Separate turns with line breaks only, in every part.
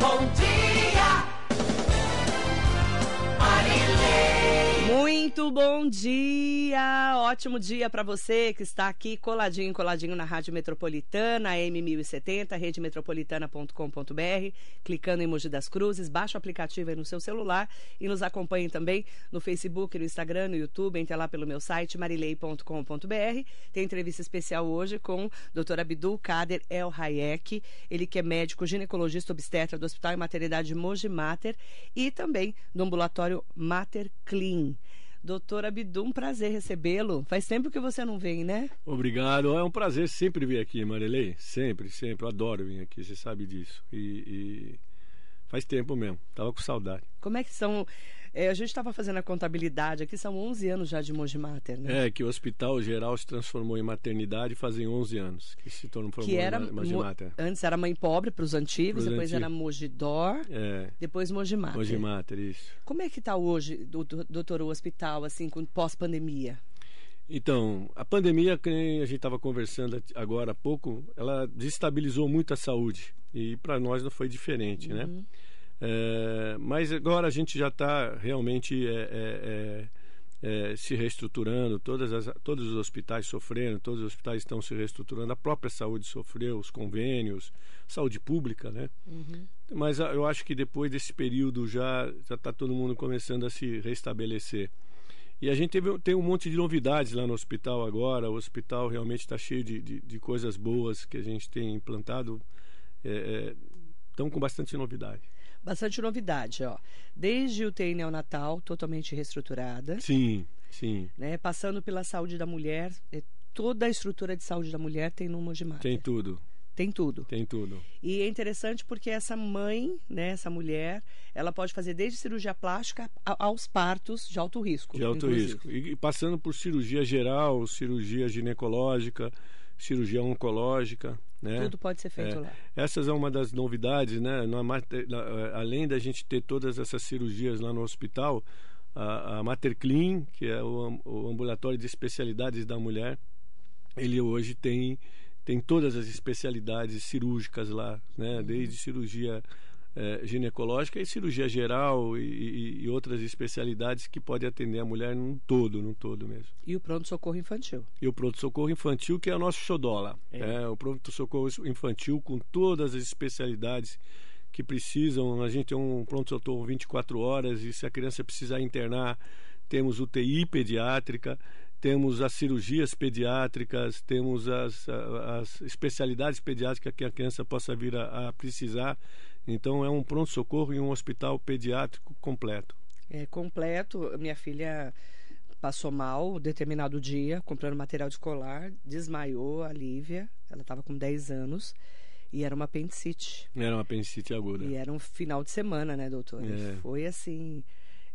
Bom dia,
Muito bom dia! Ótimo dia para você que está aqui coladinho, coladinho na Rádio Metropolitana, M1070, redemetropolitana.com.br, clicando em Mogi das Cruzes, baixa o aplicativo aí no seu celular e nos acompanhe também no Facebook, no Instagram, no YouTube, entre lá pelo meu site marilei.com.br. Tem entrevista especial hoje com o Dr. Abdul Kader El Hayek, ele que é médico ginecologista obstetra do Hospital e Maternidade Mogi Mater e também do ambulatório Mater Clean. Doutor Abdu, um prazer recebê-lo. Faz tempo que você não vem, né?
Obrigado. É um prazer sempre vir aqui, Marilei. Sempre, sempre. Eu adoro vir aqui, você sabe disso. E, e faz tempo mesmo. Tava com saudade.
Como é que são. É, a gente estava fazendo a contabilidade aqui, são 11 anos já de Mogi Mater, né?
É, que o Hospital Geral se transformou em maternidade fazem 11 anos que se tornou
que era
Mogi Mater.
Antes era Mãe Pobre para os antigos,
Pros
depois
antigos.
era Mogidor,
É,
depois Mogi Mater.
Mogi Mater, isso.
Como é que está hoje, doutor, o hospital, assim, com pós-pandemia?
Então, a pandemia, que a gente estava conversando agora há pouco, ela desestabilizou muito a saúde. E para nós não foi diferente, né? É, mas agora a gente já está realmente é, é, é, é, se reestruturando, todas as, todos os hospitais sofrendo, todos os hospitais estão se reestruturando, a própria saúde sofreu, os convênios, saúde pública, né? Mas ah, eu acho que depois desse período já está todo mundo começando a se restabelecer. E a gente teve, tem um monte de novidades lá no hospital agora. O hospital realmente está cheio de, de, de coisas boas que a gente tem implantado. Estão com bastante novidade.
Bastante novidade, ó. Desde UTI neonatal, totalmente reestruturada,
Sim, sim.
né? Passando pela saúde da mulher, é, toda a estrutura de saúde da mulher tem no Mogi Mater.
Tem tudo,
Tem tudo.
tem tudo.
E é interessante porque essa mãe, né, essa mulher, ela pode fazer desde cirurgia plástica aos partos de alto risco.
De alto
inclusive.
risco. E passando por cirurgia geral, cirurgia ginecológica, cirurgia oncológica, né?
Tudo pode ser feito
É.
lá.
Essas é uma das novidades, né? Na mater- na- eh, além da gente ter todas essas cirurgias lá no hospital, a, a Mater Clean, que é o, o ambulatório de especialidades da mulher, ele hoje tem tem todas as especialidades cirúrgicas lá, né? Desde cirurgia eh, ginecológica e cirurgia geral e, e- outras especialidades que pode atender a mulher num todo, num todo mesmo.
E o pronto-socorro infantil.
E o pronto-socorro infantil, que é o nosso xodó
É.
É. o pronto-socorro infantil com todas as especialidades que precisam. A gente tem um pronto-socorro 24 horas e se a criança precisar internar, temos UTI pediátrica, temos as cirurgias pediátricas, temos as, as especialidades pediátricas que a criança possa vir a, a precisar. Então é um pronto-socorro e um hospital pediátrico completo.
É completo. Minha filha passou mal um determinado dia, comprando material escolar, desmaiou a Lívia. Ela estava com 10 anos e era uma apendicite.
Era uma apendicite aguda.
E era um final de semana, né, doutor?
É.
Foi assim.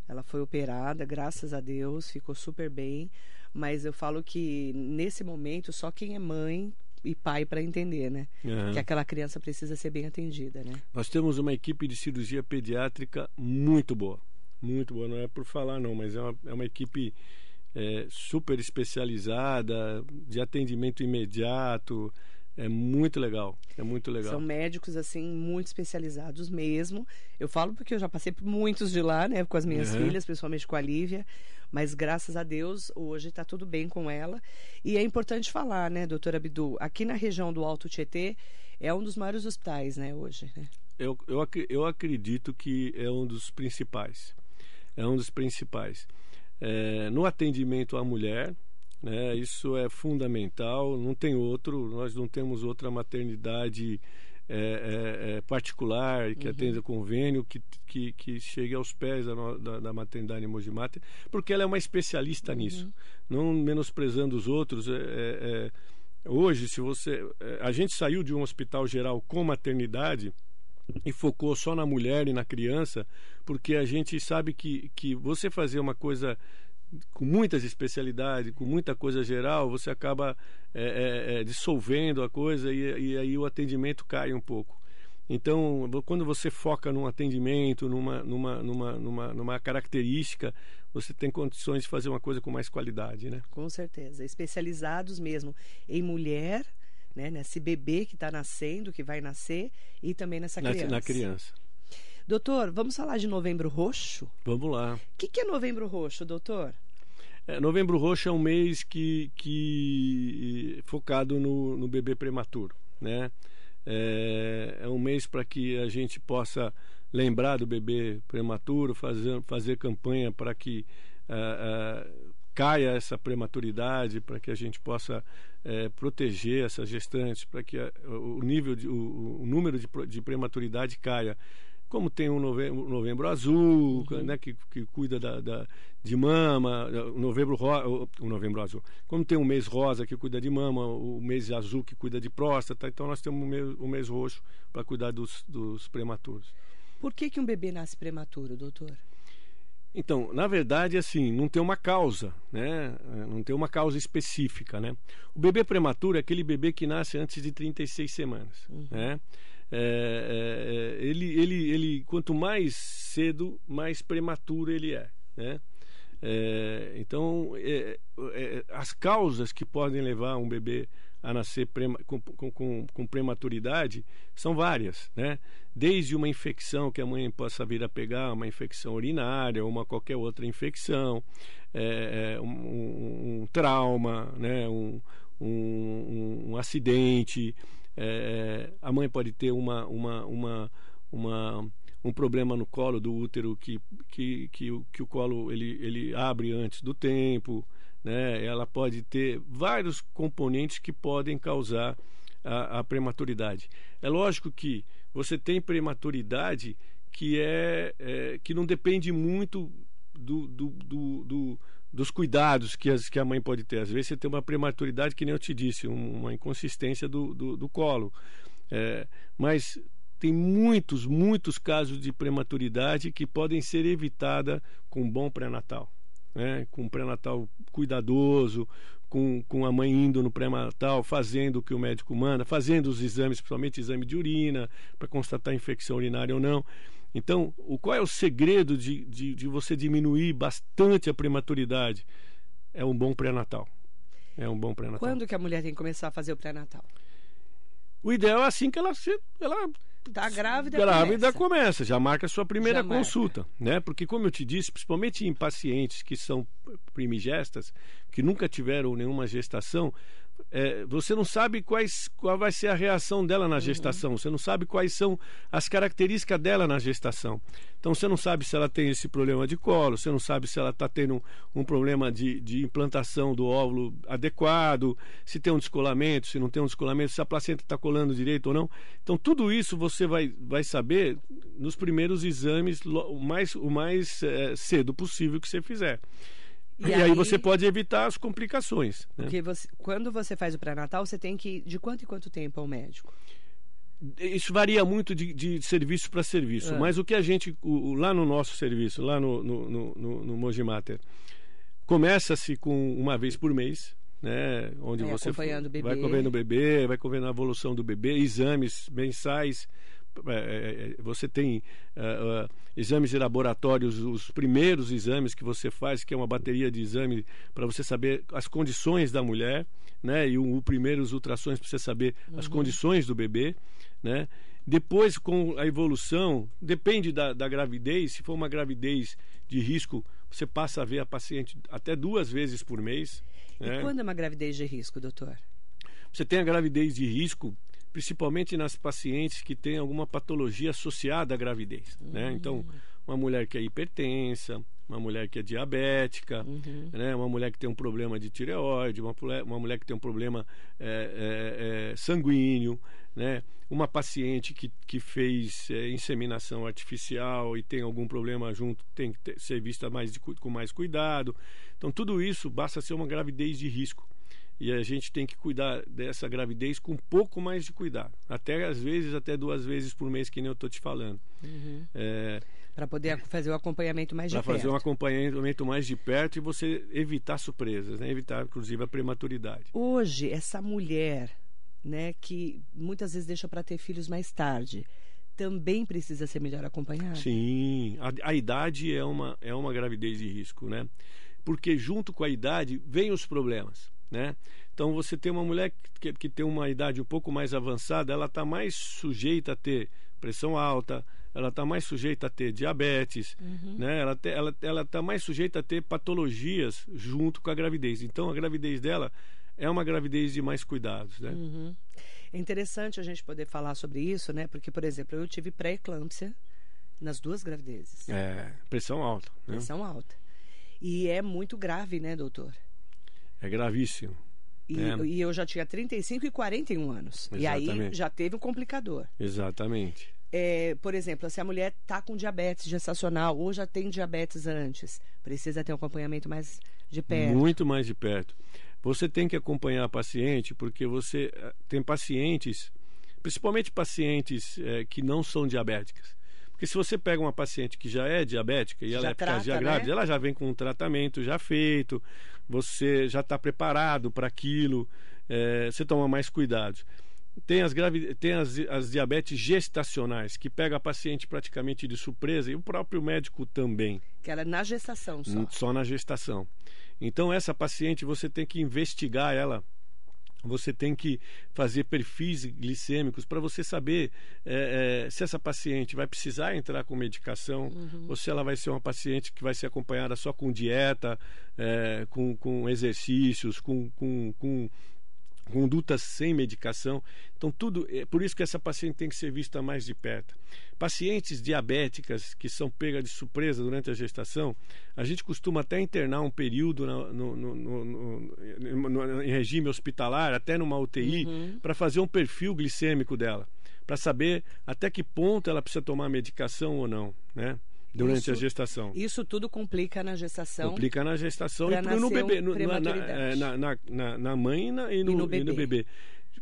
Ela foi operada, graças a Deus, ficou super bem. Mas eu falo que nesse momento só quem é mãe e pai para entender, né?
Aham.
Que aquela criança precisa ser bem atendida, né?
Nós temos uma equipe de cirurgia pediátrica muito boa. Muito boa, não é por falar não, mas é uma, é uma equipe é, super especializada, de atendimento imediato. É muito legal, é muito legal.
São médicos, assim, muito especializados mesmo. Eu falo porque eu já passei por muitos de lá, né? Com as minhas
Uhum.
filhas, principalmente com a Lívia. Mas graças a Deus, hoje está tudo bem com ela. E é importante falar, né, doutora Abdu? Aqui na região do Alto Tietê, é um dos maiores hospitais, né, hoje. Né?
eu, eu, eu acredito que é um dos principais. É um dos principais. É, no atendimento à mulher, né, isso é fundamental. Não tem outro, nós não temos outra maternidade é, é, é, particular que atenda convênio que, que, que chegue aos pés da, da, da maternidade Mogi Mater, porque ela é uma especialista nisso. Não menosprezando os outros. é, é, é, hoje, se você. A gente saiu de um hospital geral com maternidade e focou só na mulher e na criança, porque a gente sabe que, que você fazer uma coisa com muitas especialidades, com muita coisa geral, você acaba é, é, é, dissolvendo a coisa e, e aí o atendimento cai um pouco. Então, quando você foca num atendimento, numa, numa, numa, numa, numa característica, você tem condições de fazer uma coisa com mais qualidade, né?
Com certeza. Especializados mesmo em mulher, né? Nesse bebê que está nascendo, que vai nascer, e também nessa
Na,
criança.
na criança.
Doutor, vamos falar de Novembro Roxo?
Vamos lá.
O que, que é Novembro Roxo, doutor?
É, Novembro Roxo é um mês que, que focado no, no bebê prematuro, né? É, é um mês para que a gente possa lembrar do bebê prematuro, fazer, fazer campanha para que uh, uh, caia essa prematuridade, para que a gente possa uh, proteger essas gestantes, para que o nível de, o, o número de, de prematuridade caia como tem o novembro, novembro azul, uhum. né, que, que cuida da, da, de mama, o novembro, ro, o novembro azul. Como tem o mês rosa que cuida de mama, o mês azul que cuida de próstata, então nós temos o mês, o mês roxo para cuidar dos, dos prematuros.
Por que, que um bebê nasce prematuro, doutor?
Então, na verdade, assim, não tem uma causa, né? Não tem uma causa específica, né? O bebê prematuro é aquele bebê que nasce antes de 36 semanas, uhum. né? É, é, é, ele, ele, ele, quanto mais cedo, mais prematuro ele é, né? É, então, é, é, as causas que podem levar um bebê a nascer prema, com, com, com, prematuridade são várias, né? Desde uma infecção que a mãe possa vir a pegar, uma infecção urinária, ou uma qualquer outra infecção, é, um, um, um, trauma, né? um, um, um acidente, é, a mãe pode ter uma, uma, uma, uma, um problema no colo do útero que, que, que, que o colo ele, ele abre antes do tempo. Né? Ela pode ter vários componentes que podem causar a, a prematuridade. É lógico que você tem prematuridade que é, é que não depende muito do, do, do, do dos cuidados que, as, que a mãe pode ter. Às vezes você tem uma prematuridade, que nem eu te disse, uma inconsistência do, do, do colo. É, mas tem muitos, muitos casos de prematuridade que podem ser evitadas com um bom pré-natal. Né? Com um pré-natal cuidadoso, com, com a mãe indo no pré-natal, fazendo o que o médico manda, fazendo os exames, principalmente exame de urina, para constatar infecção urinária ou não. Então, o, qual é o segredo de, de, de você diminuir bastante a prematuridade? É um bom pré-natal. É um bom pré-natal.
Quando que a mulher tem que começar a fazer o pré-natal?
O ideal é assim que ela se, ela
Tá grávida,
grávida começa. começa. já marca a sua primeira já consulta, marca. né? Porque como eu te disse, principalmente em pacientes que são primigestas, que nunca tiveram nenhuma gestação, é, você não sabe quais, qual vai ser a reação dela na uhum. gestação, uhum. você não sabe quais são as características dela na gestação. Então você não sabe se ela tem esse problema de colo, você não sabe se ela está tendo um, um problema de, de, implantação do óvulo adequado, se tem um descolamento, se não tem um descolamento, se a placenta está colando direito ou não. Então tudo isso você vai, vai saber nos primeiros exames o mais, o mais é, cedo possível que você fizer. E, e aí, aí, você pode evitar as complicações.
Né? Porque você, quando você faz o pré-natal, você tem que ir de quanto em quanto tempo ao médico?
Isso varia muito de, de serviço para serviço, ah. mas o que a gente, o, lá no nosso serviço, lá no, no, no, no, no Mogimater, começa-se com uma vez por mês, né, onde
vai
você
acompanhando
vai acompanhando o bebê, vai acompanhando a evolução do bebê, exames mensais é, é, é, você tem uh, uh, exames de laboratórios, os primeiros exames que você faz, que é uma bateria de exame para você saber as condições da mulher, né? E o, o primeiro os ultrassons para você saber uhum. as condições do bebê, né? Depois, com a evolução, depende da, da gravidez. Se for uma gravidez de risco, você passa a ver a paciente até duas vezes por mês.
E né? quando é uma gravidez de risco, doutor?
Você tem a gravidez de risco principalmente nas pacientes que têm alguma patologia associada à gravidez. Né? Uhum. Né? Então, uma mulher que é hipertensa, uma mulher que é diabética, uhum. né? uma mulher que tem um problema de tireoide, uma, uma mulher que tem um problema é, é, é, sanguíneo, né? uma paciente que, que fez é, inseminação artificial e tem algum problema junto, tem que ter, ser vista mais de, com mais cuidado. Então, tudo isso basta ser uma gravidez de risco e a gente tem que cuidar dessa gravidez com um pouco mais de cuidado. Até às vezes, até duas vezes por mês, que nem eu estou te falando.
Uhum. É, para poder fazer o acompanhamento mais de perto.
Para fazer um acompanhamento mais de perto e você evitar surpresas, né? evitar, inclusive, a prematuridade.
Hoje, essa mulher né, que muitas vezes deixa para ter filhos mais tarde, também precisa ser melhor acompanhada?
Sim, a, a idade é uma, é uma gravidez de risco, né? Porque junto com a idade vem os problemas. Né? Então você tem uma mulher que, que tem uma idade um pouco mais avançada, ela está mais sujeita a ter pressão alta, ela está mais sujeita a ter diabetes, né? ela está ela, ela tá mais sujeita a ter patologias junto com a gravidez. Então, a gravidez dela é uma gravidez de mais cuidados. Né?
Uhum. É interessante a gente poder falar sobre isso, né? Porque, por exemplo, eu tive pré-eclâmpsia nas duas gravidezes.
É, pressão alta. Né?
Pressão alta. E é muito grave, né, doutor?
É gravíssimo.
E,
É.
e eu já tinha 35 e 41 anos. E aí
Exatamente.
já teve um complicador.
Exatamente.
É, por exemplo, se a mulher está com diabetes gestacional ou já tem diabetes antes, precisa ter um acompanhamento mais de perto.
Muito mais de perto. Você tem que acompanhar a paciente, porque você eh, tem pacientes, principalmente pacientes eh, que não são diabéticas. Porque se você pega uma paciente que já é diabética e ela
Já
é causa de
trata,
grávida,
né?
ela já vem com um tratamento já feito, você já está preparado para aquilo, eh, você toma mais cuidados. Tem as, gravi... tem as, as diabetes gestacionais, que pega a paciente praticamente de surpresa, e o próprio médico também.
Que ela é na gestação só.
Só na gestação. Então, essa paciente você tem que investigar ela. Você tem que fazer perfis glicêmicos para você saber eh, eh, se essa paciente vai precisar entrar com medicação ou se ela vai ser uma paciente que vai ser acompanhada só com dieta, eh, com, com exercícios, com, com, com condutas sem medicação. Então, tudo. É por isso que essa paciente tem que ser vista mais de perto. Pacientes diabéticas que são pegas de surpresa durante a gestação, a gente costuma até internar um período no, no- no- em regime hospitalar, até numa UTI, para fazer um perfil glicêmico dela, para saber até que ponto ela precisa tomar medicação ou não, né? Durante
Isso-
a gestação.
Isso tudo complica na gestação.
Complica na gestação e no
um
bebê, no- na, na,
prematuridade.
é, na, na, na- na mãe e, na- e no,
no
e no
bebê.
bebê.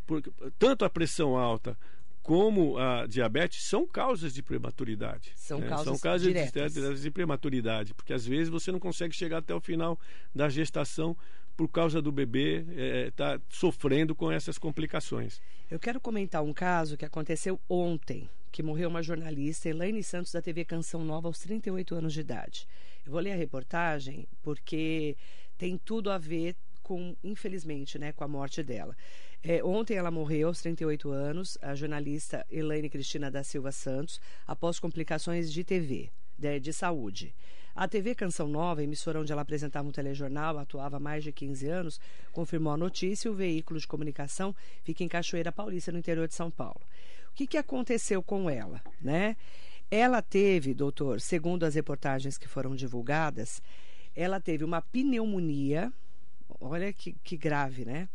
Porque tanto a pressão alta como a diabetes são causas de prematuridade.
São
né?
causas
são causas de,
diretas.
de prematuridade, porque às vezes você não consegue chegar até o final da gestação por causa do bebê estar sofrendo com essas complicações.
Eu quero comentar um caso que aconteceu ontem, que morreu uma jornalista, Elaine Santos, da TV Canção Nova, aos 38 anos de idade. Eu vou ler a reportagem porque tem tudo a ver com, infelizmente, né, com a morte dela. É, ontem ela morreu aos 38 anos, a jornalista Elaine Cristina da Silva Santos, após complicações de TV, de, de saúde. A TV Canção Nova, emissora onde ela apresentava um telejornal, atuava há mais de 15 anos, confirmou a notícia e o veículo de comunicação fica em Cachoeira Paulista, no interior de São Paulo. O que, que aconteceu com ela, né? Ela teve, doutor, segundo as reportagens que foram divulgadas, ela teve uma pneumonia, olha que, que grave, né?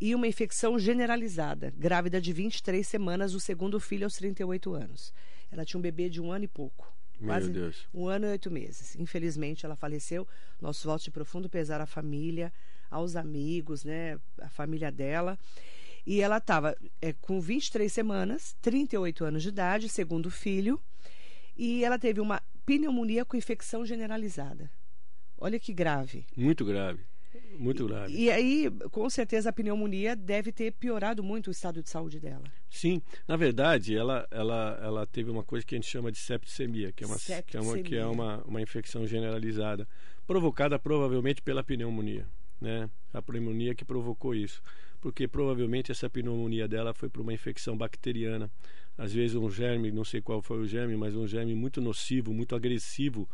E uma infecção generalizada, grávida de 23 semanas, o segundo filho aos 38 anos. Ela tinha um bebê de um ano e pouco.
Meu
Quase
Deus.
um ano e oito meses. Infelizmente, ela faleceu. Nosso voto de profundo pesar à família, aos amigos, né? A família dela. E ela estava é, com 23 semanas, 38 anos de idade, segundo filho. E ela teve uma pneumonia com infecção generalizada. Olha que grave.
Muito grave. Muito grave.
E aí, com certeza, a pneumonia deve ter piorado muito o estado de saúde dela.
Sim, na verdade, ela, ela, ela teve uma coisa que a gente chama de septicemia, que é uma, que é uma, que é uma, uma infecção generalizada, provocada provavelmente pela pneumonia, né? A pneumonia que provocou isso, porque provavelmente essa pneumonia dela foi por uma infecção bacteriana, às vezes um germe, não sei qual foi o germe, mas um germe muito nocivo, muito agressivo.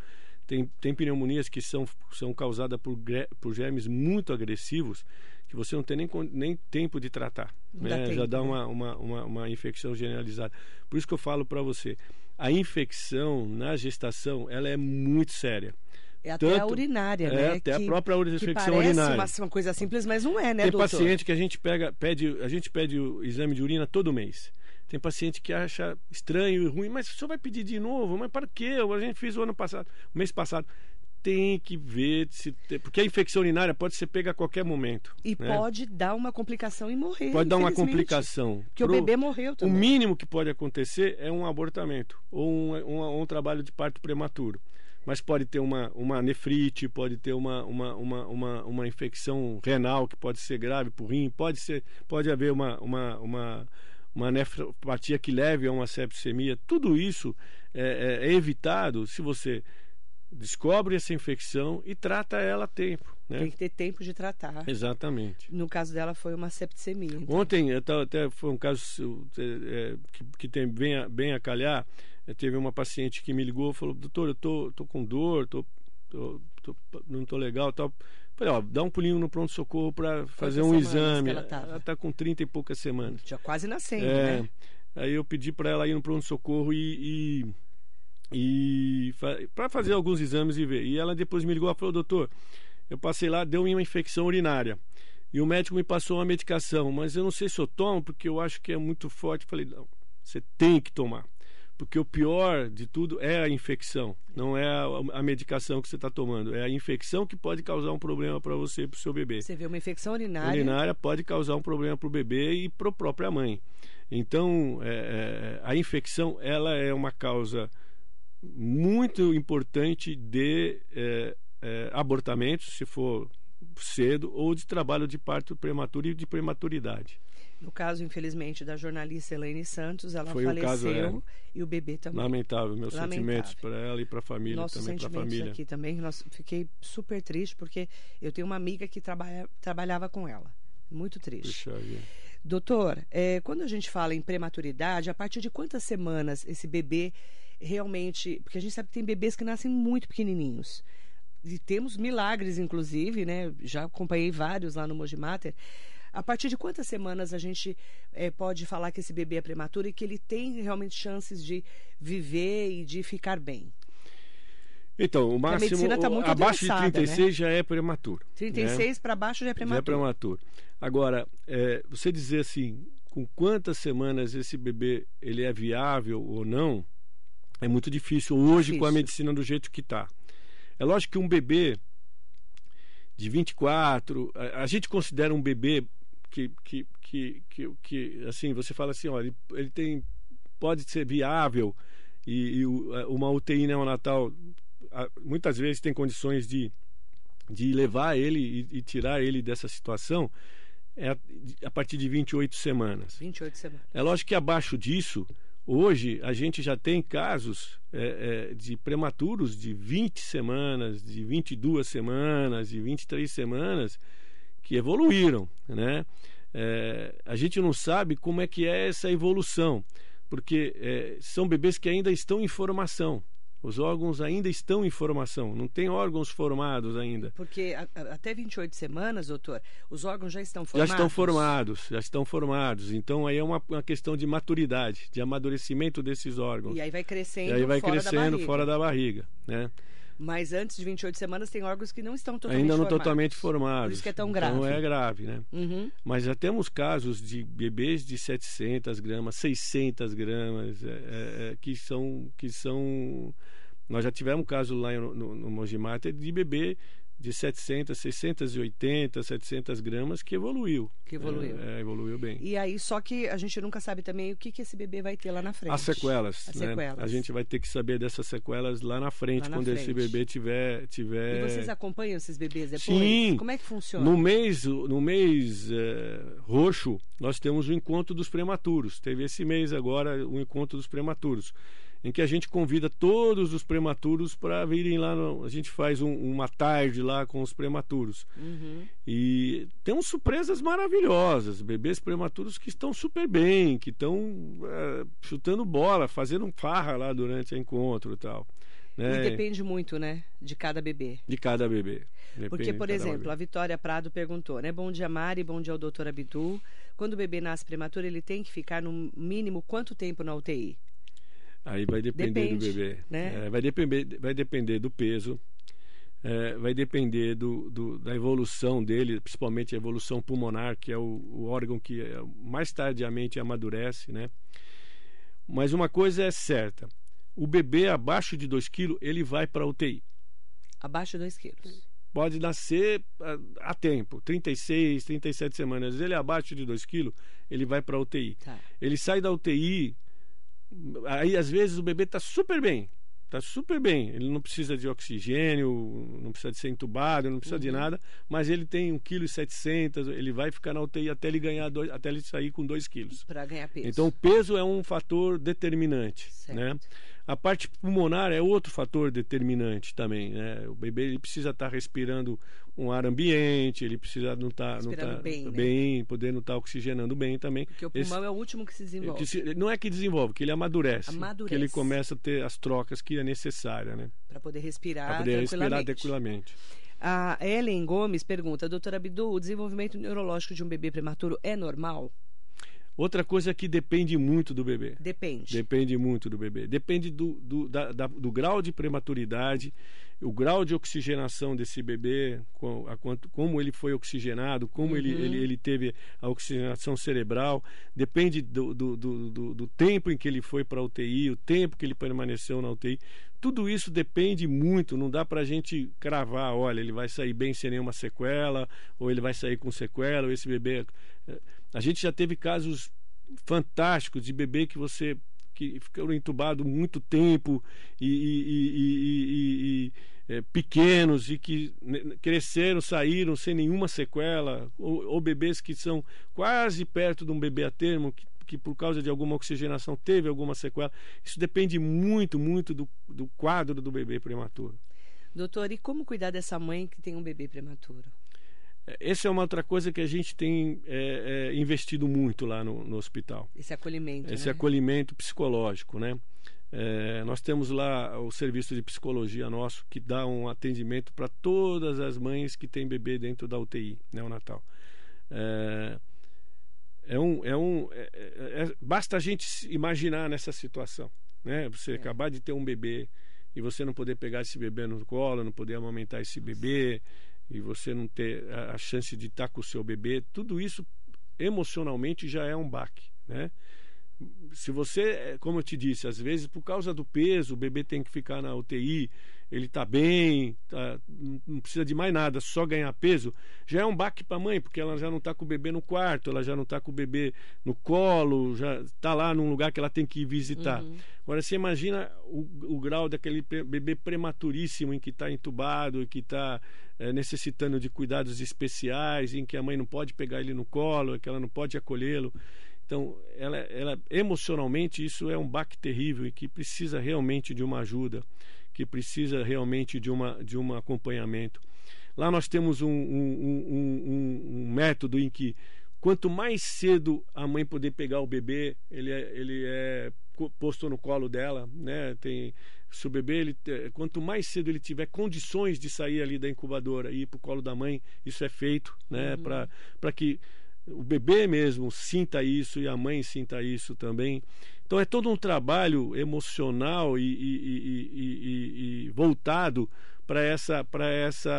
Tem, tem pneumonias que são, são causadas por, por germes muito agressivos que você não tem nem, nem tempo de tratar.
Dá
né? Já
tempo,
dá
né?
uma, uma, uma, uma infecção generalizada. Por isso que eu falo para você, a infecção na gestação ela é muito séria.
É até a
Tanto-
urinária,
é,
né?
até a
que,
própria
que
infecção
parece
urinária.
Uma, uma coisa simples, mas não é, né,
Tem
doutor?
paciente que a gente pega, pede, a gente pede o exame de urina todo mês. Tem paciente que acha estranho e ruim, mas o senhor vai pedir de novo? Mas para quê? A gente fez o ano passado, o mês passado. Tem que ver se porque a infecção urinária pode ser pega a qualquer momento.
E
né?
pode dar uma complicação e morrer.
Pode dar uma complicação.
Porque o
Pro-
bebê morreu
O
também.
mínimo que pode acontecer é um abortamento ou um, um- um trabalho de parto prematuro. Mas pode ter uma, uma nefrite, pode ter uma, uma, uma, uma, uma infecção renal que pode ser grave para o rim, pode, ser, pode haver uma, uma, uma, uma nefropatia que leve a uma septicemia. Tudo isso é, é- é evitado se você descobre essa infecção e trata ela a tempo. Né?
Tem que ter tempo de tratar.
Exatamente.
No caso dela foi uma septicemia. então.
Ontem, até foi um caso é, é, que, que tem bem a, bem a calhar. Teve uma paciente que me ligou e falou: Doutor, eu tô, tô com dor, tô, tô- tô- não tô legal tal. Falei: Ó, dá um pulinho no pronto-socorro para fazer um exame.
ela tava?
ela tá com 30 e poucas semanas.
Já quase nascendo,
É,
né?
Aí eu pedi para ela ir no pronto-socorro e. e e para fazer alguns exames e ver. E ela depois me ligou e falou: Doutor, eu passei lá, deu uma infecção urinária. E o médico me passou uma medicação, mas eu não sei se eu tomo, porque eu acho que é muito forte. Falei, não, você tem que tomar. Porque o pior de tudo é a infecção, não é a, a medicação que você está tomando. É a infecção que pode causar um problema para você e para o seu bebê.
Você vê uma infecção urinária.
Urinária pode causar um problema para o bebê e para a própria mãe. Então, é, é, a infecção ela é uma causa muito importante de é, é, abortamento, se for cedo, ou de trabalho de parto prematuro e de prematuridade.
No caso, infelizmente, da jornalista Elaine Santos, ela
Foi o
faleceu
caso, é.
e o bebê também.
Lamentável, meus
Lamentável.
sentimentos para ela e para a família,
Nossos
também para a
sentimentos
família.
aqui também. Nossa, fiquei super triste porque eu tenho uma amiga que trabalha, trabalhava com ela. Muito triste.
Puxa.
Doutor, é, quando a gente fala em prematuridade, a partir de quantas semanas esse bebê realmente. Porque a gente sabe que tem bebês que nascem muito pequenininhos. E temos milagres, inclusive, né? Já acompanhei vários lá no Mojimater. A partir de quantas semanas a gente é, pode falar que esse bebê é prematuro e que ele tem realmente chances de viver e de ficar bem?
Então, o máximo,
medicina tá muito
abaixo de
avançada,
36 já é prematuro. né?
36 para baixo já é
Já é
prematuro.
prematuro. Agora, é, você dizer assim, com quantas semanas esse bebê ele é viável ou não, é muito difícil hoje com a
Difícil.
medicina do jeito que está. É lógico que um bebê de 24, a, a gente considera um bebê que, que, que, que, que, assim, você fala assim, olha, ele, ele tem, pode ser viável e, e uma UTI neonatal muitas vezes tem condições de, de levar ele e, e tirar ele dessa situação é a, a partir de 28 semanas.
28 semanas.
É lógico que abaixo disso, hoje a gente já tem casos é, é, de prematuros de 20 semanas, de 22 semanas, de 23 semanas que evoluíram, né? É, a gente não sabe como é que é essa evolução, porque é, são bebês que ainda estão em formação. Os órgãos ainda estão em formação, não tem órgãos formados ainda.
Porque a- a- até 28 semanas, doutor, os órgãos já estão
Já
formados?
estão formados, já estão formados. Então aí é uma, uma questão de maturidade, de amadurecimento desses órgãos.
E aí vai crescendo
E aí vai
fora da
crescendo
barriga.
fora da barriga, né?
Mas antes de 28 semanas tem órgãos que não estão totalmente
Ainda não
formados.
totalmente formados.
Por isso que é tão
Então
grave.
é grave, né?
Uhum.
Mas já temos casos de bebês de 700 gramas, 600 gramas, é, é, é, que são que são nós já tivemos um caso lá no, no, no Mogi Mater de bebê de 700, 680, 700 gramas que evoluiu.
Que evoluiu.
É, é, evoluiu bem.
E aí, só que a gente nunca sabe também o que, que esse bebê vai ter lá na frente.
As sequelas,
As
né?
sequelas.
A gente vai ter que saber dessas sequelas lá na frente,
Lá na
quando esse
frente.
bebê tiver, tiver...
E vocês acompanham esses bebês depois?
Sim.
Como é que funciona?
No mês, no mês eh, roxo, nós temos o encontro dos prematuros. Teve esse mês agora o encontro dos prematuros, em que a gente convida todos os prematuros para virem lá. no- a gente faz um- uma tarde lá com os prematuros.
Uhum.
E temos surpresas maravilhosas, bebês prematuros que estão super bem, que estão eh, chutando bola, fazendo farra lá durante o encontro e tal.
E
né?
depende muito, né, de cada bebê.
De cada bebê. Depende
Porque, por exemplo,
bebê.
a Vitória Prado perguntou, né? Bom dia, Mari, bom dia ao doutor Abdul. Quando o bebê nasce prematuro, ele tem que ficar no mínimo quanto tempo na UTI?
Aí vai depender
Depende,
do bebê.
né?
É, vai, depender, vai depender do peso, é, vai depender do, do- da evolução dele, principalmente a evolução pulmonar, que é o, o órgão que é, mais tardiamente amadurece, né? Mas uma coisa é certa: o bebê abaixo de 2 quilos, ele vai para UTI.
Abaixo de 2 quilos.
Pode nascer a, a tempo, 36, 37 semanas. Ele é abaixo de 2 quilos, ele vai para UTI.
Tá.
Ele sai da UTI, aí às vezes o bebê está super bem, está super bem. Ele não precisa de oxigênio, não precisa de ser entubado, não precisa de nada, mas ele tem 1,7 kg, ele vai ficar na UTI até ele ganhar dois, até ele sair com 2 quilos.
Para ganhar peso.
Então o peso é um fator determinante,
Certo.
né? A parte pulmonar é outro fator determinante também. Né? O bebê ele precisa estar respirando um ar ambiente, ele precisa não estar não
Respirando
tá
bem, né?
poder não estar oxigenando bem também.
Porque o
Esse-
pulmão é o último que se desenvolve.
que se- não é que desenvolve, que ele amadurece,
Amadurece.
que ele começa a ter as trocas que é necessária, né?
Para poder respirar
Para poder respirar
tranquilamente.
tranquilamente.
A Ellen Gomes pergunta, doutora Abdu, o desenvolvimento neurológico de um bebê prematuro é normal?
Outra coisa que depende muito do bebê.
Depende.
Depende muito do bebê. Depende do, do, da- da- do grau de prematuridade, o grau de oxigenação desse bebê, com- a quanto- como ele foi oxigenado, como ele,
Uhum.
ele, ele teve a oxigenação cerebral. Depende do, do, do, do- do tempo em que ele foi para a UTI, o tempo que ele permaneceu na UTI. Tudo isso depende muito. Não dá para a gente cravar, olha, ele vai sair bem sem nenhuma sequela, ou ele vai sair com sequela, ou esse bebê. A gente já teve casos fantásticos de bebê que você que ficaram entubados muito tempo e, e- e- e- é, pequenos e que cresceram, saíram sem nenhuma sequela, ou, ou bebês que são quase perto de um bebê a termo, que, que por causa de alguma oxigenação teve alguma sequela. Isso depende muito, muito do, do quadro do bebê prematuro.
Doutor, e como cuidar dessa mãe que tem um bebê prematuro?
Essa é uma outra coisa que a gente tem é, é, investido muito lá no, no hospital.
Esse acolhimento,
esse
né?
acolhimento psicológico, né? É, nós temos lá o serviço de psicologia nosso que dá um atendimento para todas as mães que têm bebê dentro da UTI neonatal. É, é um, é um, é- é- é- basta a gente imaginar nessa situação, né? Você acabar de ter um bebê e você não poder pegar esse bebê no colo, não poder amamentar esse bebê e você não ter a, chance de estar com o seu bebê, tudo isso emocionalmente já é um baque, né? se você, eh, como eu te disse, às vezes por causa do peso, o bebê tem que ficar na UTI, ele está bem, tá- não precisa de mais nada, só ganhar peso, já é um baque para a mãe, porque ela já não está com o bebê no quarto, ela já não está com o bebê no colo, já está lá num lugar que ela tem que ir visitar.
Uhum.
Agora, você imagina o, o grau daquele bebê prematuríssimo em que está entubado, e que está necessitando de cuidados especiais, em que a mãe não pode pegar ele no colo, que ela não pode acolhê-lo. Então, ela, ela emocionalmente isso é um baque terrível e que precisa realmente de uma ajuda, que precisa realmente de uma de um acompanhamento. Lá nós temos um, um, um- um- método em que quanto mais cedo a mãe poder pegar o bebê, ele é, ele é posto no colo dela, né? Tem se o bebê ele te- quanto mais cedo ele tiver condições de sair ali da incubadora e ir para o colo da mãe, isso é feito, né?
Uhum.
Para para que o bebê mesmo sinta isso e a mãe sinta isso também. Então é todo um trabalho emocional e, e- e- e- voltado para essa para essa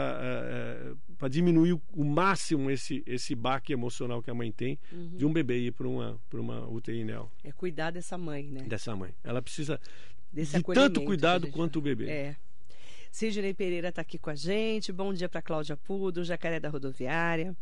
para diminuir o, máximo esse esse baque emocional que a mãe tem
Uhum.
de um bebê ir para uma para uma UTI neo
É cuidar dessa mãe, né?
dessa mãe. Ela precisa
Desse
de tanto cuidado quanto o bebê.
É. Sidney Pereira está aqui com a gente. Bom dia para Cláudia Pudo, Jacaré da Rodoviária.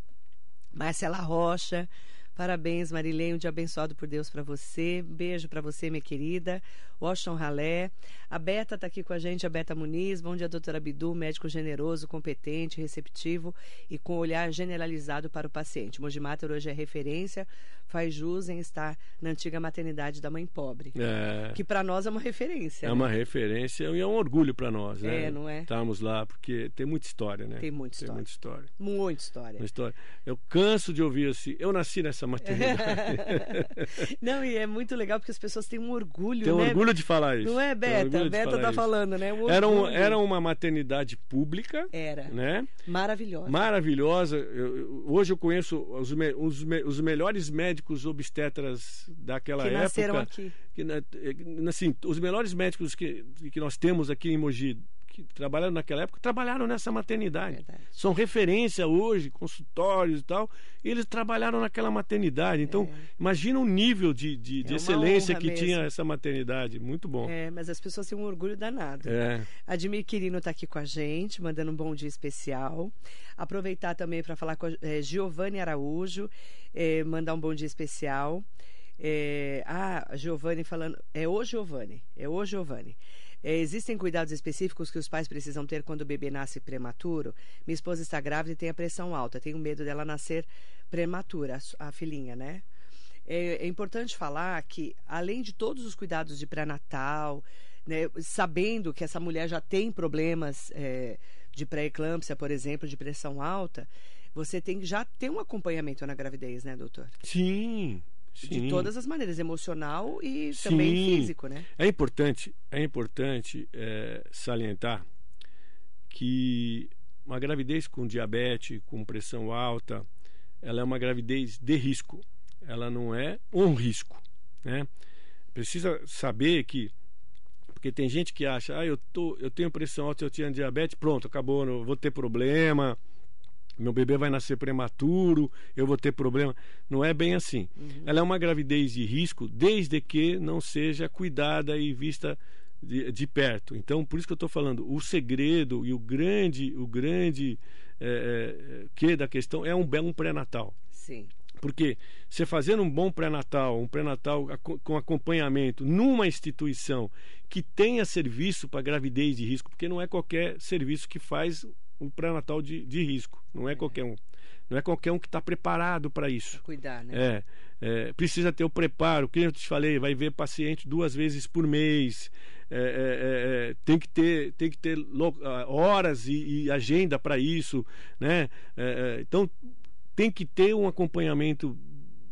Marcela Rocha. Parabéns, Marilene. Um dia abençoado por Deus para você. Beijo para você, minha querida. Washington Ralé. A Beta está aqui com a gente, a Beta Muniz. Bom dia, doutora Bidu, médico generoso, competente, receptivo e com olhar generalizado para o paciente. Mogi Mater hoje é referência, faz jus em estar na antiga maternidade da mãe pobre.
É,
Que para nós é uma referência.
é
né?
uma referência e é um orgulho para nós, né?
É, não é?
Estarmos lá porque tem muita história, né?
Tem muita
Tem
história.
muita história.
Muita história.
Uma história. Eu canso de ouvir assim. Eu nasci nessa maternidade.
Não, e é muito legal porque as pessoas têm um orgulho,
Tenho
né?
orgulho de falar isso.
Não é, Beta? Beta tá
isso.
falando, né? Um
Era, um- era uma maternidade pública,
Era.
né?
Maravilhosa.
Maravilhosa. Eu- eu- hoje eu conheço os, me- os me- os melhores médicos obstetras daquela
que
época.
nasceram aqui.
que, eh, assim, os melhores médicos que, que nós temos aqui em Mogi, que trabalharam naquela época, trabalharam nessa maternidade.
Verdade.
São referência hoje, consultórios e tal, e eles trabalharam naquela maternidade. Então, imagina o nível de, de, de
É uma
excelência que tinha
mesmo.
essa maternidade. Muito bom.
É, mas as pessoas têm um orgulho danado.
É.
Admir Quirino está aqui com a gente, mandando um bom dia especial. Aproveitar também para falar com a eh, Giovanni Araújo, eh, mandar um bom dia especial. Eh, ah, Giovanni falando. É o Giovanni. É o Giovanni. Eh, existem cuidados específicos que os pais precisam ter quando o bebê nasce prematuro? Minha esposa está grávida e tem a pressão alta. Tenho medo dela nascer prematura, a filhinha, né? É, é importante falar que, além de todos os cuidados de pré-natal, né, sabendo que essa mulher já tem problemas é, de pré-eclâmpsia, por exemplo, de pressão alta, você tem já ter um acompanhamento na gravidez, né, doutor?
Sim,
De
sim.
todas as maneiras, emocional e também
Sim.
físico, né?
É importante, é importante é, salientar que uma gravidez com diabetes, com pressão alta, ela é uma gravidez de risco. Ela não é um risco, né? Precisa saber que porque tem gente que acha, ah, eu tô, eu tenho pressão alta, eu tinha diabetes, pronto, acabou, não vou ter problema. Meu bebê vai nascer prematuro, eu vou ter problema. Não é bem assim. Ela é uma gravidez de risco desde que não seja cuidada e vista de, de perto. Então, por isso que eu estou falando, o segredo e o grande, o grande é, é, que da questão é um belo pré-natal.
Sim.
Porque você fazendo um bom pré-natal, um pré-natal com acompanhamento numa instituição que tenha serviço para gravidez de risco, porque não é qualquer serviço que faz o pré-natal de, de risco, não é qualquer um. Não é qualquer um que está preparado para isso.
Cuidar, né?
É, é, precisa ter o preparo. Que eu te falei, vai ver paciente duas vezes por mês. É, é, é, é, tem que ter, tem que ter horas e, e agenda para isso, né? É, é, então tem que ter um acompanhamento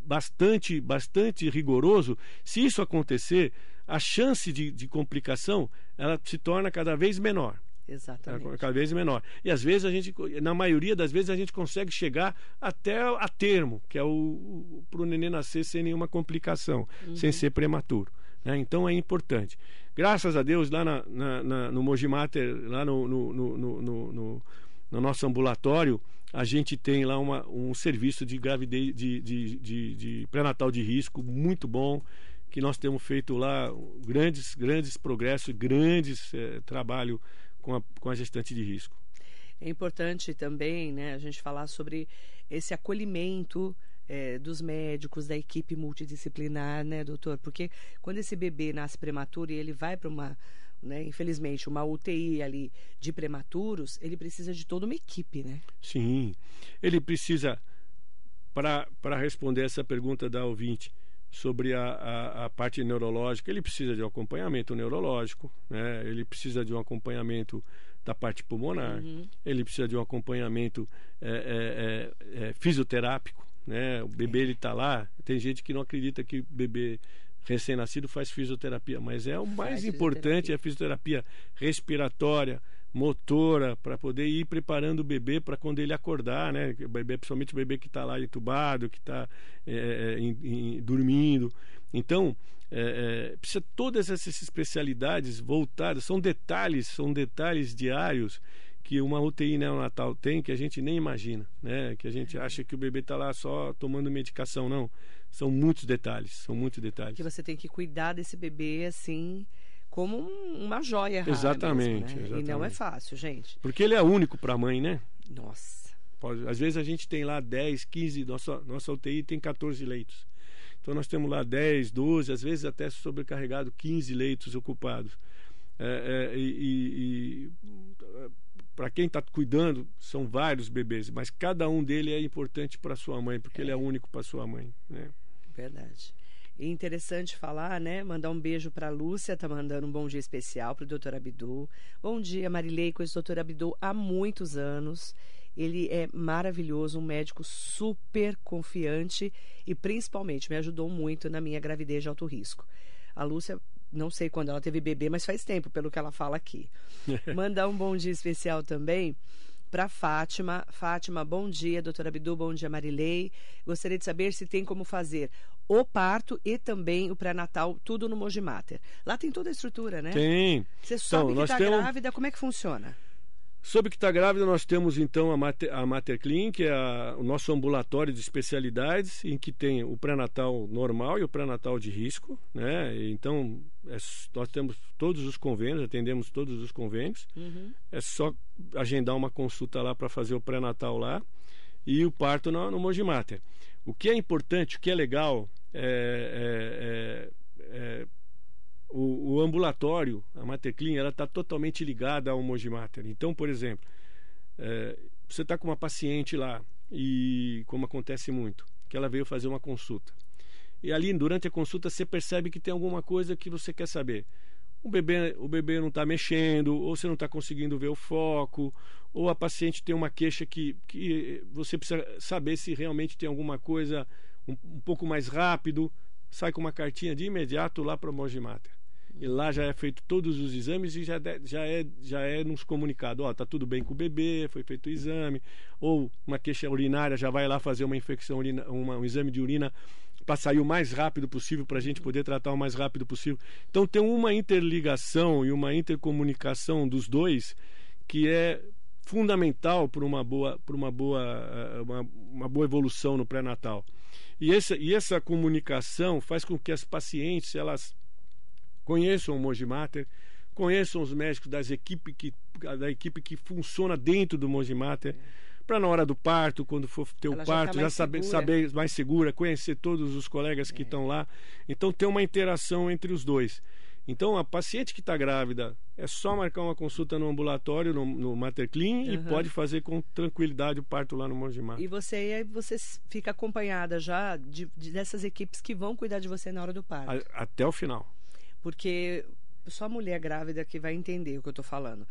bastante, bastante rigoroso. Se isso acontecer, a chance de, de complicação ela se torna cada vez menor.
Exatamente.
É, cada vez menor. E às vezes a gente, na maioria das vezes, a gente consegue chegar até a termo, que é o, para o neném nascer sem nenhuma complicação, sem ser prematuro. né? Então é importante. Graças a Deus, lá na, na- na- no Mojimater, lá no, no, no, no- no- no- no nosso ambulatório, a gente tem lá uma, um serviço de gravidez, de, de, de, de pré-natal de risco muito bom, que nós temos feito lá grandes, grandes progressos, grandes eh, trabalho com a, com a gestante de risco.
É importante também, né, a gente falar sobre esse acolhimento eh, dos médicos, da equipe multidisciplinar, né, doutor? Porque quando esse bebê nasce prematuro e ele vai para uma, né, infelizmente, uma UTI ali de prematuros, ele precisa de toda uma equipe, né?
Sim, ele precisa, para responder essa pergunta da ouvinte sobre a, a, a parte neurológica, ele precisa de um acompanhamento neurológico, né? ele precisa de um acompanhamento da parte pulmonar, ele precisa de um acompanhamento é, é, é, é, fisioterápico. Né? O bebê ele está lá, tem gente que não acredita que bebê recém-nascido faz fisioterapia, mas é o mais importante, é a fisioterapia respiratória, motora, para poder ir preparando o bebê para quando ele acordar, né? O bebê, principalmente o bebê que está lá entubado, que está dormindo. Então, é, é, precisa todas essas especialidades voltadas, são detalhes, são detalhes diários que uma UTI neonatal tem que a gente nem imagina, né? Que a gente acha que o bebê está lá só tomando medicação, não. São muitos detalhes, são muitos detalhes.
Que você tem que cuidar desse bebê assim como um- uma joia rara
Exatamente,
mesmo, né? E não é
exatamente.
fácil, gente.
Porque ele é único para a mãe, né?
Nossa.
Pode- às vezes a gente tem lá 10, 15, nossa, nossa UTI tem 14 leitos. Então nós temos lá 10, 12, às vezes até sobrecarregado 15 leitos ocupados. É, é, e para quem está cuidando, são vários bebês, mas cada um dele é importante para sua mãe, porque ele é único para sua mãe. Né?
Verdade. E interessante falar, né? Mandar um beijo para Lúcia, tá mandando um bom dia especial para o doutor Abdu. Bom dia, Marilei, com esse doutor Abdu há muitos anos. Ele é maravilhoso, um médico super confiante e principalmente me ajudou muito na minha gravidez de alto risco. A Lúcia, não sei quando ela teve bebê, mas faz tempo, pelo que ela fala aqui. Mandar um bom dia especial também para Fátima. Fátima, bom dia, doutora Abdu, bom dia, Marilei. Gostaria de saber se tem como fazer o parto e também o pré-natal, tudo no Mojimater. Lá tem toda a estrutura, né?
Tem.
Você sabe que está
temos-
grávida, como é que funciona?
Sobre que está grávida, nós temos então a Mater, a Mater Clean, que é a- o nosso ambulatório de especialidades, em que tem o pré-natal normal e o pré-natal de risco. Né? Então, é nós temos todos os convênios, atendemos todos os convênios. É só agendar uma consulta lá para fazer o pré-natal lá e o parto no, no Mojimater. O que é importante, o que é legal, é, é- é- é o, o ambulatório, a Mater Clean, ela está totalmente ligada ao Mojimater. Então, por exemplo, é, você está com uma paciente lá e, como acontece muito, que ela veio fazer uma consulta. E ali, durante a consulta, você percebe que tem alguma coisa que você quer saber. o bebê, o bebê não está mexendo, ou você não está conseguindo ver o foco, ou a paciente tem uma queixa que, que você precisa saber se realmente tem alguma coisa um, um pouco mais rápido, sai com uma cartinha de imediato lá para o Mogimater. E lá já é feito todos os exames e já, de, já, é, já é nos comunicado, ó, tá tudo bem com o bebê, foi feito o exame, ou uma queixa urinária, já vai lá fazer uma infecção, urina, uma, um exame de urina para sair o mais rápido possível, para a gente poder tratar o mais rápido possível. Então tem uma interligação e uma intercomunicação dos dois que é fundamental para uma boa, para uma boa, eh, uma, uma boa evolução no pré-natal. E essa, e essa comunicação faz com que as pacientes elas conheçam o Mojimater, conheçam os médicos das equipe que, da equipe que funciona dentro do Mojimater para na hora do parto, quando for ter
Ela
o
já tá
parto, já,
mais
saber,
segura.
saber mais segura, conhecer todos os colegas
É.
que estão lá. Então tem uma interação entre os dois. Então a paciente que está grávida é só marcar uma consulta no ambulatório, no, no Mater Clean, e
Aham.
pode fazer com tranquilidade o parto lá no Mongimar.
E você, aí você fica acompanhada já de, de- dessas equipes que vão cuidar de você na hora do parto.
A- Até o final.
Porque só mulher grávida que vai entender o que eu tô falando.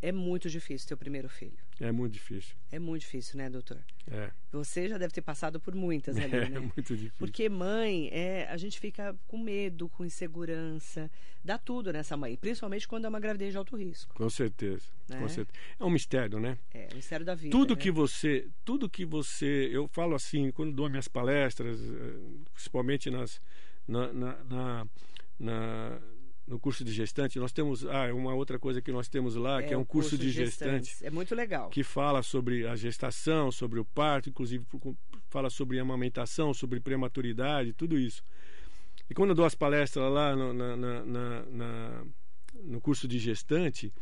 É muito difícil ter o primeiro filho.
É muito difícil.
É muito difícil, né, doutor?
É,
Você já deve ter passado por muitas ali,
é
né?
muito difícil.
Porque mãe, é, a gente fica com medo, com insegurança, dá tudo nessa mãe, principalmente quando é uma gravidez de alto risco.
Com certeza,
Né?
com certeza. É um mistério, né?
É, o mistério da vida.
tudo
né?
que você tudo que você eu falo assim quando dou minhas palestras eh, principalmente nas na, na, na- na- no curso de gestante nós temos ah uma outra coisa que nós temos lá que é um curso, de gestante.
É muito legal.
que fala sobre a gestação sobre o parto inclusive fala sobre amamentação sobre prematuridade tudo isso e quando eu dou as palestras lá no, na- na- na- no curso de gestante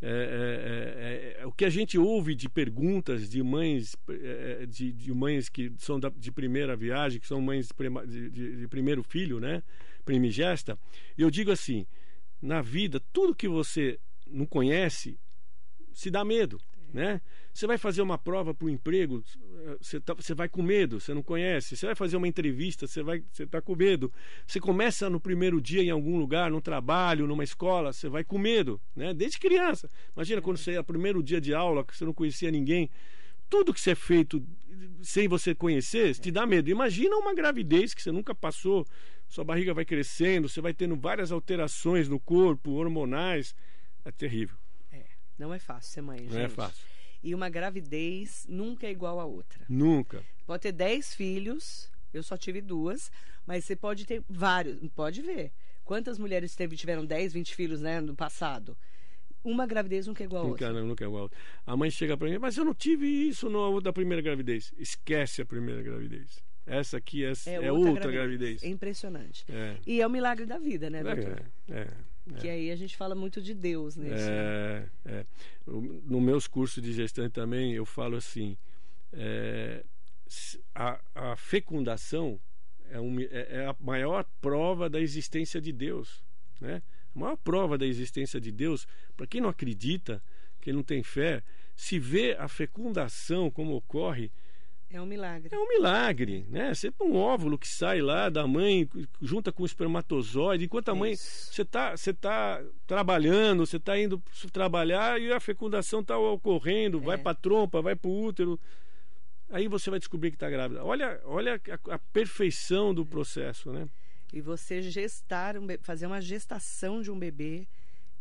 é, é, é, é, o que a gente ouve de perguntas de mães é, de, de mães que são da, de primeira viagem que são mães de, de- de primeiro filho né primigesta eu digo assim na vida tudo que você não conhece se dá medo né? Você vai fazer uma prova para o emprego você, tá, você vai com medo você não conhece. Você vai fazer uma entrevista você vai você está com medo. Você começa no primeiro dia em algum lugar no trabalho numa escola você vai com medo né? Desde criança. Imagina quando você é o primeiro dia de aula que você não conhecia ninguém. Tudo que você é feito sem você conhecer te dá medo. Imagina uma gravidez que você nunca passou. Sua barriga vai crescendo você vai tendo várias alterações no corpo hormonais. É terrível
não é fácil ser mãe, gente.
não é fácil
E uma gravidez nunca é igual a outra.
nunca
Pode ter 10 filhos, eu só tive duas, mas você pode ter vários, pode ver. Quantas mulheres teve, tiveram 10, 20 filhos, né, no passado? Uma gravidez nunca é igual a
Nunca,
outra.
não, nunca é igual. A mãe chega para mim, mas eu não tive isso no, da primeira gravidez. Esquece a primeira gravidez. Essa aqui é, é outra, gravidez.
É impressionante.
É,
E é o milagre da vida, né, doutor?
é, é,
Que aí a gente fala muito de Deus nesse.
é, é. O- No meus cursos de gestante também eu falo assim, é, a, a fecundação é, um, é, é a maior prova da existência de Deus, né? A maior prova da existência de Deus, para quem não acredita, quem não tem fé, se vê a fecundação como ocorre,
É um milagre.
é um milagre, né? Você um óvulo que sai lá da mãe, junta com o espermatozoide, enquanto a mãe
Isso.
você está você tá trabalhando, você está indo trabalhar e a fecundação está ocorrendo, vai
É.
para a trompa, vai para o útero. Aí você vai descobrir que está grávida. Olha, olha a, a perfeição do processo, né?
E você gestar, um fazer uma gestação de um bebê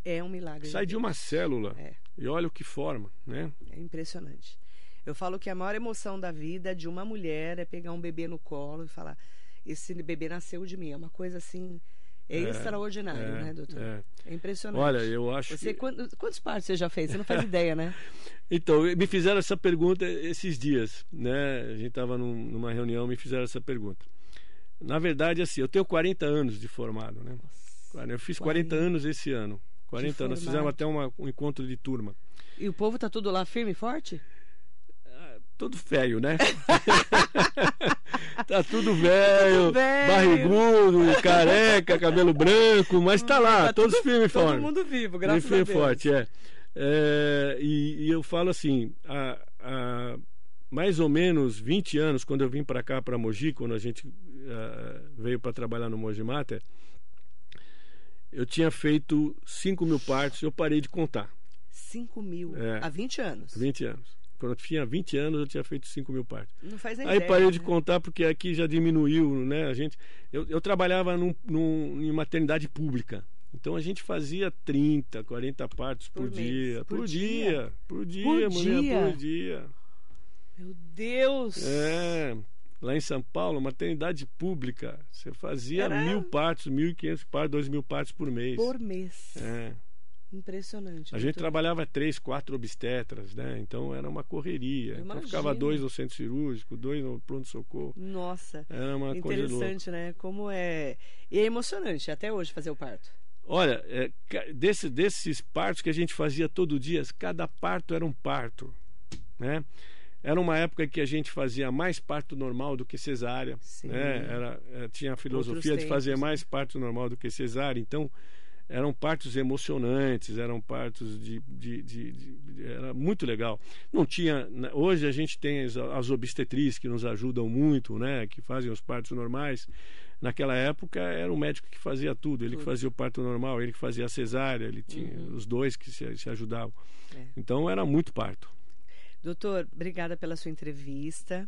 é um milagre.
Sai de
Deus.
uma célula
É.
e olha o que forma, né?
É impressionante. Eu falo que a maior emoção da vida de uma mulher é pegar um bebê no colo e falar: esse bebê nasceu de mim. É uma coisa assim. É,
É,
extraordinário,
é,
né, doutor?
é.
É impressionante.
Olha, eu acho
Você,
que...
quantos, quantos partos você já fez? Você não faz ideia, né?
Então, me fizeram essa pergunta esses dias, né? A gente estava num, numa reunião, me fizeram essa pergunta. Na verdade, assim, eu tenho 40 anos de formado, né?
Nossa.
Eu fiz 40 anos esse ano. 40 anos.
formado.
Fizemos até uma- um encontro de turma.
E o povo tá tudo lá firme e forte?
Todo feio, né? tá tudo velho, barrigudo, careca, cabelo branco, mas tá lá,
Tá
todos
tudo-
firme e
Todo
forte.
mundo vivo, graças
firme
a
e
Deus.
forte, é. É, e, e eu falo assim, há, há mais ou menos 20 anos, quando eu vim para cá, para Mogi, quando a gente ah, veio para trabalhar no Mogi Mater, eu tinha feito 5 mil partos e eu parei de contar.
5 mil
É.
há 20 anos.
20 anos. Quando eu tinha 20 anos, eu tinha feito 5 mil partos.
Não faz nem
Aí
ideia,
parei de
né?
contar porque aqui já diminuiu, né? A gente, eu, eu trabalhava num, num, em maternidade pública. Então a gente fazia 30, 40 partos por,
Por
dia.
Por
Por,
dia.
dia. Por dia,
Por
mulher,
dia?
por dia.
Meu Deus!
É. Lá em São Paulo, maternidade pública, você fazia
Era-
mil partos, mil e quinhentos partos, dois mil partos por mês.
Por mês.
É.
Impressionante.
A gente
doutor.
trabalhava três, quatro obstetras, né? Então era uma correria. Então ficava dois no centro cirúrgico, dois no pronto-socorro.
Nossa.
Era uma coisa louca.
Interessante, né? Como é. E é emocionante até hoje fazer o parto.
Olha, é, desse- desses partos que a gente fazia todo dia, cada parto era um parto, né? Era uma época que a gente fazia mais parto normal do que cesárea,
Sim.
né? Era, é, tinha a filosofia de fazer
né?
mais parto normal do que cesárea, então eram partos emocionantes, eram partos de, de- de- de- era muito legal. Não tinha, né, hoje a gente tem as, as obstetrizes que nos ajudam muito, né? Que fazem os partos normais. Naquela época era o médico que fazia tudo, ele que
Tudo.
fazia o parto normal, ele que fazia a cesárea, ele tinha
Uhum.
os dois que se, se ajudavam.
É.
Então era muito parto.
Doutor, obrigada pela sua entrevista.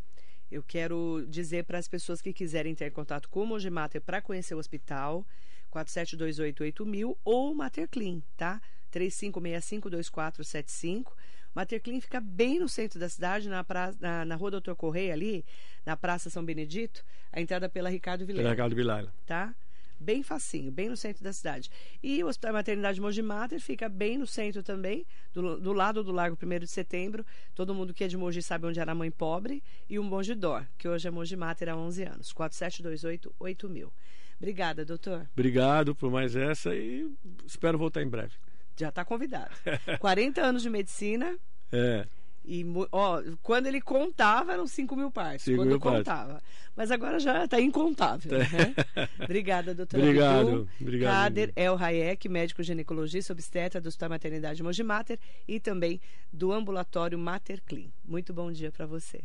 Eu quero dizer para as pessoas que quiserem ter contato com o Mogimater para conhecer o hospital, 47288000 ou Mater Clean, tá? 35652475. Mater Clean fica bem no centro da cidade, na, pra, na, na Rua Doutor Correia ali, na Praça São Benedito, a entrada pela Ricardo Vilela
Pela do Vilela.
tá? Bem facinho, bem no centro da cidade. E o Hospital Maternidade Mogi Mater fica bem no centro também, do, do lado do Largo 1 de Setembro. Todo mundo que é de Mogi sabe onde era a mãe pobre. E o Mogi Dor, que hoje é Mogi Mater há 11 anos. 4728-8000. Obrigada, doutor.
Obrigado por mais essa e espero voltar em breve.
Já está convidado. 40 anos de medicina.
É,
E, ó, quando ele contava, eram 5 mil partes.
Cinco
quando
mil partes.
contava. Mas agora já está incontável. Né? Obrigada, doutora.
Obrigado,
Bidu.
obrigado,
Kader El Hayek, médico ginecologista obstetra do Hospital Maternidade Mogi Mater e também do ambulatório Mater Clean. Muito bom dia para você.